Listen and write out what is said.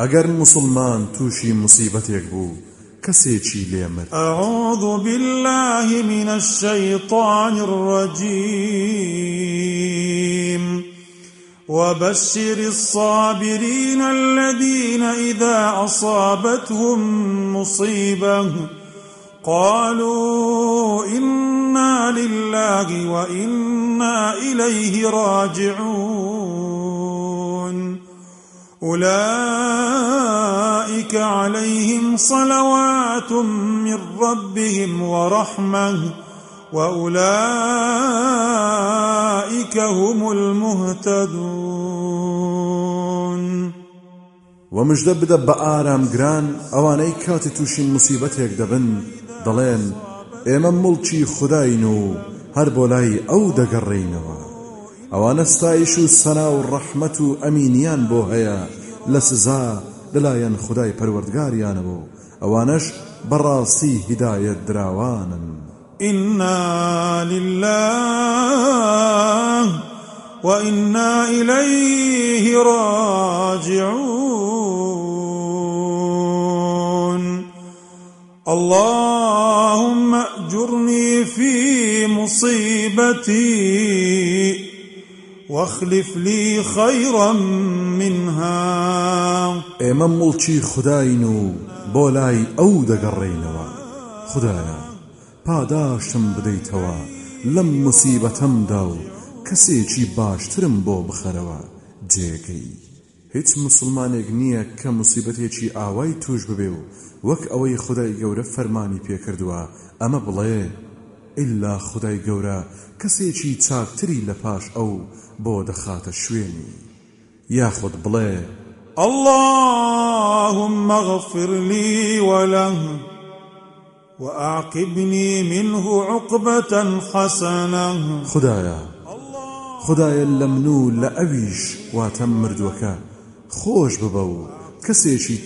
ئەگەر مسلمان تووشی مصیبەتێک بوو کەسێکی لێمر أعوذ بالله من الشيطان الرجيم وبشر الصابرين الذين إذا أصابتهم مصيبة قالوا إنا لله وإنا إليه راجعون. أولئك عليهم صلوات من ربهم ورحمة وأولئك هم المهتدون. ومجدە بدە بە گران ئەوانەی کاتی تووشین مسیبەتێک دەبن دەڵێن ئێمە مڵکی خودداین و هەر بۆ ئەوانە ستایش و سەنا و ڕەحمەت و ئەمینیان بۆ هەیە لە سزا لەلایەن خدای پەروەردگاریانەوە ئەوانەش بەڕاستی هیدایەت دراوانن. إنا لله وإنا إليه راجعون. اللهم أجرني في مصيبتي. واخلف لي خيرا منها. ئێمە مڵکی خداین و بۆ لای ئەو دەگەڕێینەوە خدایە پاداشتم بدەیتەوە. لەم مسیبەتەمدا و کەسێکی باشترم بۆ بخەرەوە. جێگەی. هیچ مسلمانێک نییە کە مسیبەتێکی ئاوای توش ببێ و وەک ئەوەی خدای گەورە فەرمانی پێکردووە. ئەمە بڵێ. ئللا خدای گەورە کەسێکی چاکتری لە پاش ئەو بۆ دەخاتە شوێنی. یاخود بڵێ اللهم اغفر لي وله وأعقبني منه عقبة حسنة. خدایە خدایە لە من و لە ئەویش واتە مردووەکە. خۆش ببە و کەسێکی